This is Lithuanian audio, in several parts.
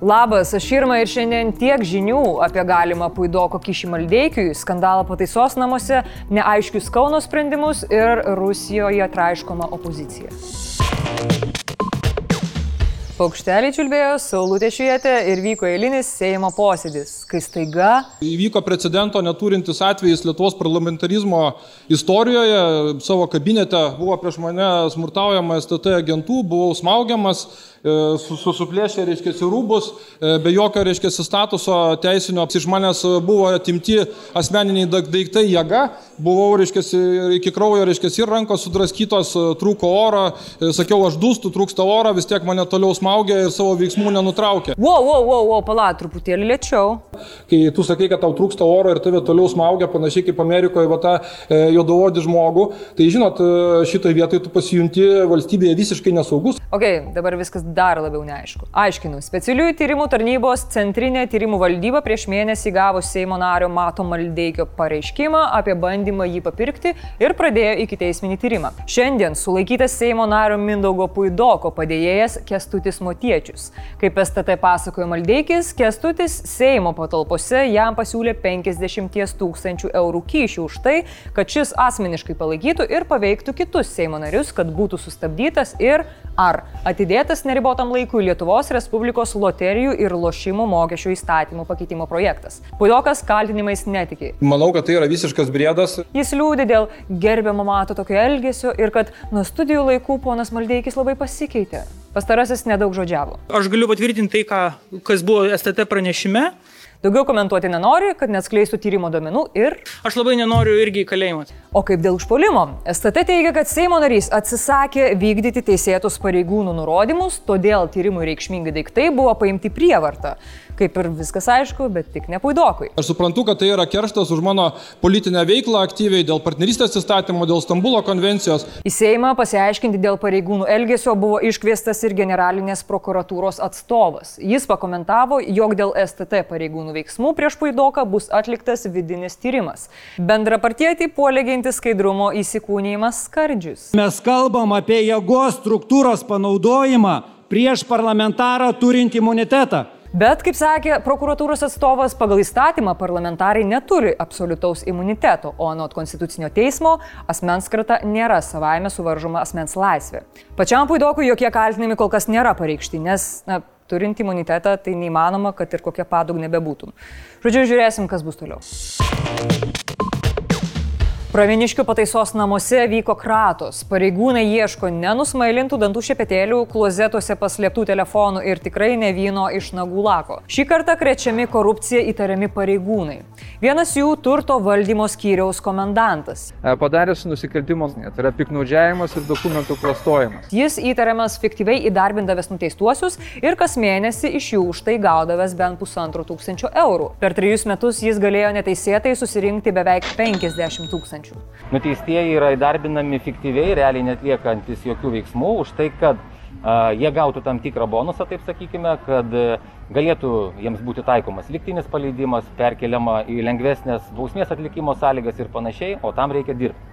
Labas, aš Irma ir šiandien tiek žinių apie galimą Puidoko kišį Maldeikiui, skandalą pataisos namuose, neaiškius Kauno sprendimus ir Rusijoje traiškoma opozicija. Paukštelį čiulbėjo, saulutė švietė ir vyko eilinis Seimo posėdis, kai staiga... Įvyko precedento neturintis atvejis Lietuvos parlamentarizmo istorijoje. Savo kabinete buvo prieš mane smurtaujama STT agentų, buvau smaugiamas, E, suplėšė, reiškia, rūbus, e, be jokio, reiškia, statuso teisinio, iš manęs buvo atimti asmeniniai daiktai jėga, buvau, reiškia, iki kraujo, reiškia, ir rankos sudraskytos, e, trūko oro, sakiau, aš dūstu, trūksta oro, vis tiek mane toliau smaugia ir savo veiksmų nenutraukė. Wow, wow, wow, wow pala, truputėlį lėčiau. Kai tu sakai, kad tau trūksta oro ir tave toliau smaugia, panašiai kaip Amerikoje, va tą e, juodavodį žmogų, tai žinot, šitoje vietoje tu pasijunti valstybėje visiškai nesaugus. Ok, dabar viskas dar labiau neaišku. Aiškinu, specialiųjų tyrimų tarnybos centrinė tyrimų valdyba prieš mėnesį gavo Seimo nario Mato Maldeikio pareiškimą apie bandymą jį papirkti ir pradėjo iki teisminį tyrimą. Šiandien sulaikytas Seimo nario Mindaugo Puidoko padėjėjas Kestutis Motiečius. Kaip STT pasakojo Maldeikis, Kestutis Seimo patalpose jam pasiūlė 50 tūkstančių eurų kyšių už tai, kad šis asmeniškai palaikytų ir paveiktų kitus Seimo narius, kad būtų sustabdytas ir ar atidėtas neribotam laikui Lietuvos Respublikos loterijų ir lošimų mokesčių įstatymų pakeitimo projektas. Puidokas kaltinimais netiki. Manau, kad tai yra visiškas brėdas. Jis liūdė dėl gerbiamo mato tokio elgesio ir kad nuo studijų laikų ponas Maldeikis labai pasikeitė. Pastarasis nedaug žodžiavo. Aš galiu patvirtinti tai, ką, kas buvo STT pranešime. Daugiau komentuoti nenori, kad neatskleistų tyrimo domenų ir... Aš labai nenoriu irgi į kalėjimą. O kaip dėl užpolimo? STT teigia, kad Seimo narys atsisakė vykdyti teisėtus pareigūnų nurodymus, todėl tyrimui reikšmingi daiktai buvo paimti prievartą kaip ir viskas aišku, bet tik ne puidokui. Aš suprantu, kad tai yra kerštas už mano politinę veiklą aktyviai dėl partnerystės įstatymo, dėl Stambulo konvencijos. Į Seimą pasiaiškinti dėl pareigūnų elgesio buvo iškviestas ir generalinės prokuratūros atstovas. Jis pakomentavo, jog dėl STT pareigūnų veiksmų prieš puidoką bus atliktas vidinis tyrimas. Bendrapartietį puolėginti skaidrumo įsikūnymas skardžius. Mes kalbam apie jėgos struktūros panaudojimą prieš parlamentarą turint imunitetą. Bet, kaip sakė prokuratūros atstovas, pagal įstatymą parlamentarai neturi absoliutaus imuniteto, o anot konstitucinio teismo asmens krata nėra savaime suvaržoma asmens laisvė. Pačiam puidokui jokie kaltinimai kol kas nėra pareikšti, nes, na, turint imunitetą, tai neįmanoma, kad ir kokia padugnė bebūtum. Žodžiu, žiūrėsim, kas bus toliau. Praviniškių pataisos namuose vyko kratos. Pareigūnai ieško nenusmailintų dantų šepetėlių, klozetuose paslėptų telefonų ir tikrai ne vyno iš nagų lako. Šį kartą krečiami korupcija įtariami pareigūnai. Vienas jų turto valdymo skyriaus komendantas. E, padaręs nusikaltimus, tai yra piknaudžiavimas ir dokumentų klastojimas. Jis įtariamas fiktyviai įdarbindavęs nuteistuosius ir kas mėnesį iš jų už tai gaudavęs bent pusantro tūkstančio eurų. Per trejus metus jis galėjo neteisėtai susirinkti beveik 50 tūkstančių tūkstančių. Nuteistieji yra įdarbinami fiktyviai, realiai netliekantis jokių veiksmų už tai, kad a, jie gautų tam tikrą bonusą, taip sakykime, kad a, galėtų jiems būti taikomas liktinis paleidimas, perkeliama į lengvesnės bausmės atlikimo sąlygas ir panašiai, o tam reikia dirbti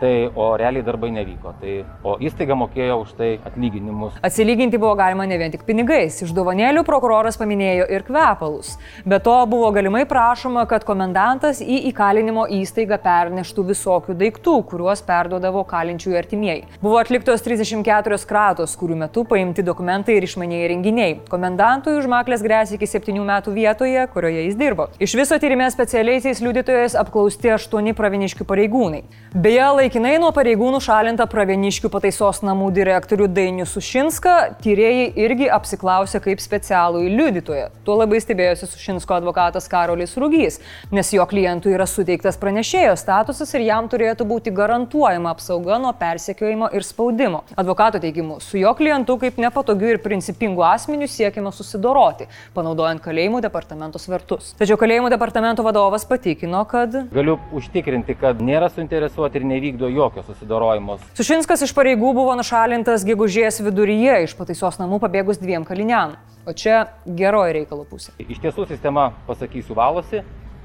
tai, o realiai darbai nevyko. Tai, o įstaiga mokėjo už tai atlyginimus. Atsilyginti buvo galima ne vien tik pinigais. Iš dovanėlių prokuroras paminėjo ir kvepalus. Be to buvo galimai prašoma, kad komendantas į įkalinimo įstaigą perneštų visokių daiktų, kuriuos perduodavo kalinčiųjų artimieji. Buvo atliktos 34 kratos, kurių metu paimti dokumentai ir išmaniai renginiai. Komendantui užmaklės grėsia iki 7 metų vietoje, kurioje jis dirbo. Iš viso tyrimė specialiaisiais liudytojais apklausti 8 praviniškių pareigūnai. Beje, Laikinai nuo pareigūnų šalinta Praveniškių pataisos namų direktorių Dainių Sušinską tyrėjai irgi apsiklausė kaip specialų į liudytoją. Tuo labai stebėjosi Sušinsko advokatas Karolis Rugys, nes jo klientui yra suteiktas pranešėjo statusas ir jam turėtų būti garantuojama apsauga nuo persekiojimo ir spaudimo. Advokato teigimu, su jo klientu kaip nepatogiu ir principingu asmeniu siekiama susidoroti, panaudojant kalėjimų departamento svertus. Tačiau kalėjimų departamento vadovas patikino, kad... Galiu užtikrinti, kad nėra suinteresuoti ir nevykdo nevykdo jokio susidorojimo. Sušinskas iš pareigų buvo nušalintas gegužės viduryje iš pataisos namų pabėgus dviem kaliniam. O čia geroji reikalo pusė. Iš tiesų sistema, pasakysiu, valosi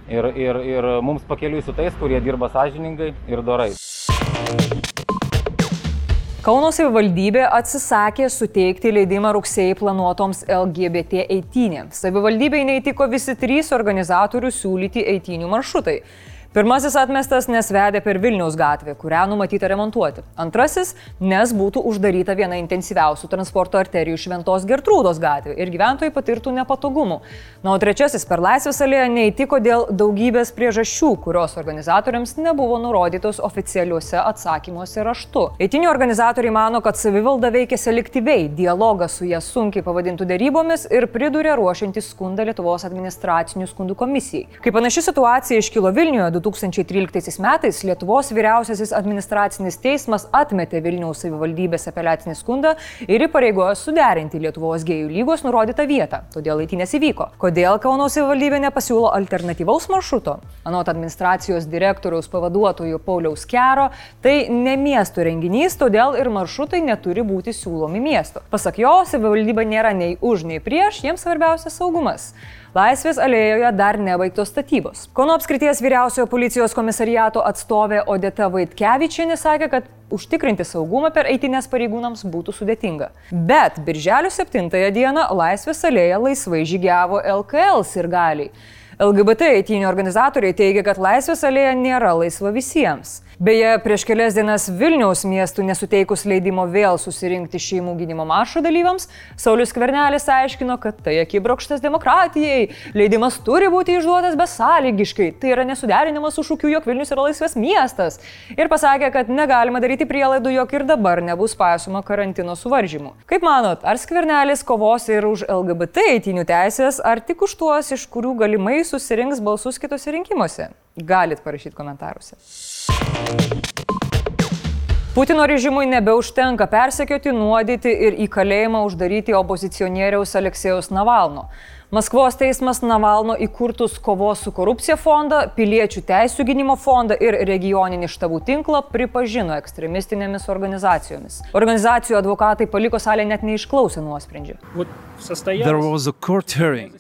ir, ir, ir mums pakeliui su tais, kurie dirba sąžiningai ir dorai. Kauno savivaldybė atsisakė suteikti leidimą rugsėjai planuotoms LGBT eitynėms. Savivaldybei neįtiko visi trys organizatorių siūlyti eitynių maršrutai. Pirmasis atmestas, nes vedė per Vilniaus gatvę, kurią numatyta remontuoti. Antrasis, nes būtų uždaryta viena intensyviausių transporto arterijų Šventos Gertrūdos gatvė ir gyventojai patirtų nepatogumų. Na, o trečiasis per Laisvės alėją neįtiko dėl daugybės priežasčių, kurios organizatoriams nebuvo nurodytos oficialiuose atsakymuose raštu. Eitinių organizatoriai mano, kad savivalda veikia selektyviai, dialogą su ją sunkiai pavadintų dėrybomis ir pridūrė ruošiantį skundą Lietuvos administracinių skundų komisijai. Kai panaši situacija iškilo Vilniuje 2013 metais Lietuvos vyriausiasis administracinis teismas atmetė Vilniaus savivaldybės apeliacinį skundą ir įpareigojo suderinti Lietuvos gėjų lygos nurodytą vietą. Todėl eitynės įvyko. Kodėl Kauno savivaldybė nepasiūlo alternatyvaus maršruto? Anot administracijos direktoriaus pavaduotojų Pauliaus Kero, tai ne miesto renginys, todėl ir maršrutai neturi būti siūlomi miesto. Pasak jo, savivaldybė nėra nei už, nei prieš, jiems svarbiausia saugumas. Laisvės alėjoje dar nebaigtos statybos. Kauno apskrities vyriausiojo policijos komisariato atstovė Odeta Vaitkevičienė sakė, kad užtikrinti saugumą per eitinės pareigūnams būtų sudėtinga. Bet birželio 7 dieną Laisvės alėja laisvai žygiavo LKL ir galiai. LGBT eitinių organizatoriai teigia, kad Laisvės alėja nėra laisva visiems. Beje, prieš kelias dienas Vilniaus miestų nesuteikus leidimo vėl susirinkti šeimų gynimo maršo dalyviams, Saulis Kvernelis aiškino, kad tai akibrokštas demokratijai, leidimas turi būti išduotas besąlygiškai, tai yra nesuderinimas su šūkiu, jog Vilnius yra laisvas miestas. Ir pasakė, kad negalima daryti prielaidų, jog ir dabar nebus paisoma karantino suvaržymų. Kaip manot, ar Skvernelis kovos ir už LGBT eitinių teisės, ar tik už tuos, iš kurių galimai susirinks balsus kitose rinkimuose? Galit parašyti komentaruose. Putino režimui nebeužtenka persekioti, nuodyti ir į kalėjimą uždaryti opozicionieriaus Aleksėjaus Navalno. Maskvos teismas Navalno įkurtus kovos su korupcija fondą, piliečių teisų gynimo fondą ir regioninį štabų tinklą pripažino ekstremistinėmis organizacijomis. Organizacijų advokatai paliko salę net neišklausę nuosprendžio. There was a court hearing,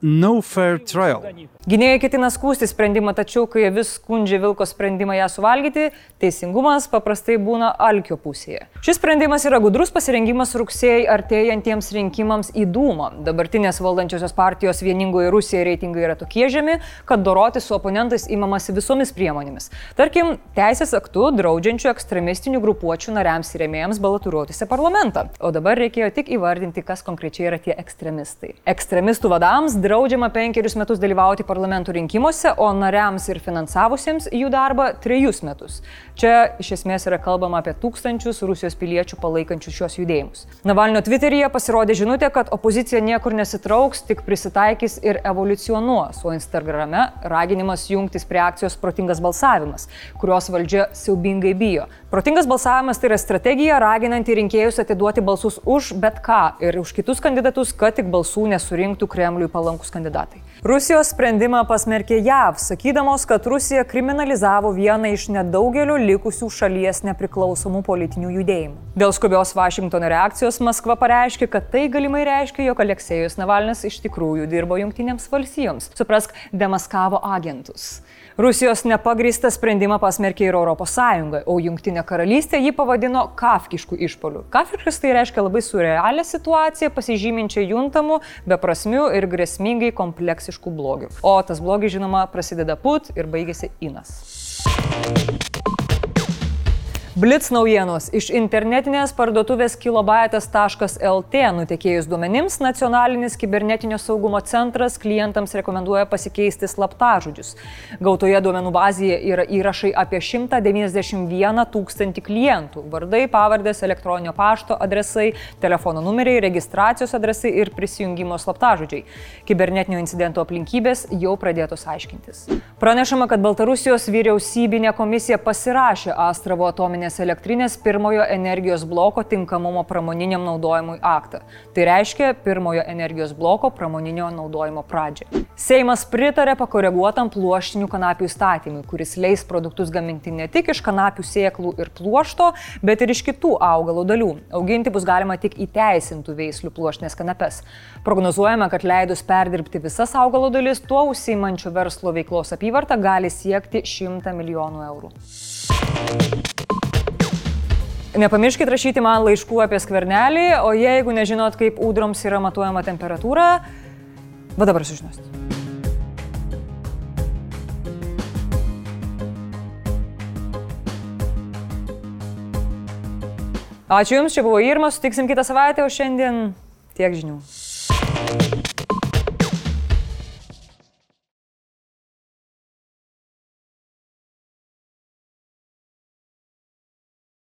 no fair trial. Gynėjai ketina skūsti sprendimą, tačiau kai vis skundžia Vilko sprendimą ją suvalgyti, teisingumas paprastai būna alkio pusėje. Šis sprendimas yra gudrus pasirengimas rugsėjai artėjantiems rinkimams į Dūmą. Dabartinės valdančiosios partijos vieningoje Rusijoje reitingai yra tokie žemi, kad doroti su oponentais įmamasi visomis priemonėmis. Tarkim, teisės aktu draudžiančių ekstremistinių grupuočių nariams ir rėmėjams balaturuotis į parlamentą. O dabar reikėjo tik įvardinti, kas konkrečiai yra tie ekstremistai. Ekstremistų vadams draudžiama penkerius metus dalyvauti parlamento rinkimuose, o nariams ir finansavusiems jų darbą trejus metus. Čia iš esmės yra kalbama apie tūkstančius Rusijos piliečių palaikančius šios judėjimus. Navalnio Twitteryje pasirodė žinutė, kad opozicija niekur nesitrauks, tik prisitaikys ir evoliucionuos, o Instagrame raginimas jungtis prie akcijos protingas balsavimas, kurios valdžia siaubingai bijo. Protingas balsavimas tai yra strategija raginanti rinkėjus atiduoti balsus už bet ką ir už kitus kandidatus, kad tik balsų nesurinktų Kremliui palankus kandidatai. Rusijos sprendimą pasmerkė JAV, sakydamos, kad Rusija kriminalizavo vieną iš nedaugelio likusių šalies nepriklausomų politinių judėjimų. Dėl skubios Vašingtono reakcijos Maskva pareiškė, kad tai galimai reiškia, jog Aleksėjus Navalnas iš tikrųjų dirbo Junktinėms valstijoms. Suprask, demaskavo agentus. Rusijos nepagrįstą sprendimą pasmerkė ir ES, o Junktinė karalystė jį pavadino kafkiškų išpolių. Kafkiškas tai reiškia labai surrealią situaciją, pasižyminčią juntamų, beprasmių ir grėsmingai kompleksiškų blogių. O tas blogis, žinoma, prasideda put ir baigėsi inas. Blitz naujienos iš internetinės parduotuvės kilobaitas.lt nutekėjus duomenims, nacionalinis kibernetinio saugumo centras klientams rekomenduoja pasikeisti slaptažodžius. Gautoje duomenų bazėje yra įrašai apie 191 tūkstantį klientų - vardai, pavardės, elektroninio pašto adresai, telefono numeriai, registracijos adresai ir prisijungimo slaptažodžiai. Kibernetinio incidento aplinkybės jau pradėtos aiškintis. Pranešama, kad Baltarusijos vyriausybinė komisija pasirašė Astravo atominės atominės elektrinės pirmojo energijos bloko tinkamumo pramoniniam naudojimui aktą. Tai reiškia pirmojo energijos bloko pramoninio naudojimo pradžią. Seimas pritarė pakoreguotam pluoštinių kanapių įstatymui, kuris leis produktus gaminti ne tik iš kanapių sėklų ir pluošto, bet ir iš kitų augalo dalių. Auginti bus galima tik įteisintų veislių pluoštinės kanapes. Prognozuojama, kad leidus perdirbti visas augalo dalis, tuo užsiimančių verslo veiklos apyvarta gali siekti 100 milijonų eurų. Nepamirškit rašyti man laiškų apie skvernelį, o jeigu nežinot, kaip ūdroms yra matuojama temperatūra, va dabar sužinosit. Ačiū Jums, čia buvo Irma, sutiksim kitą savaitę, o šiandien tiek žinių.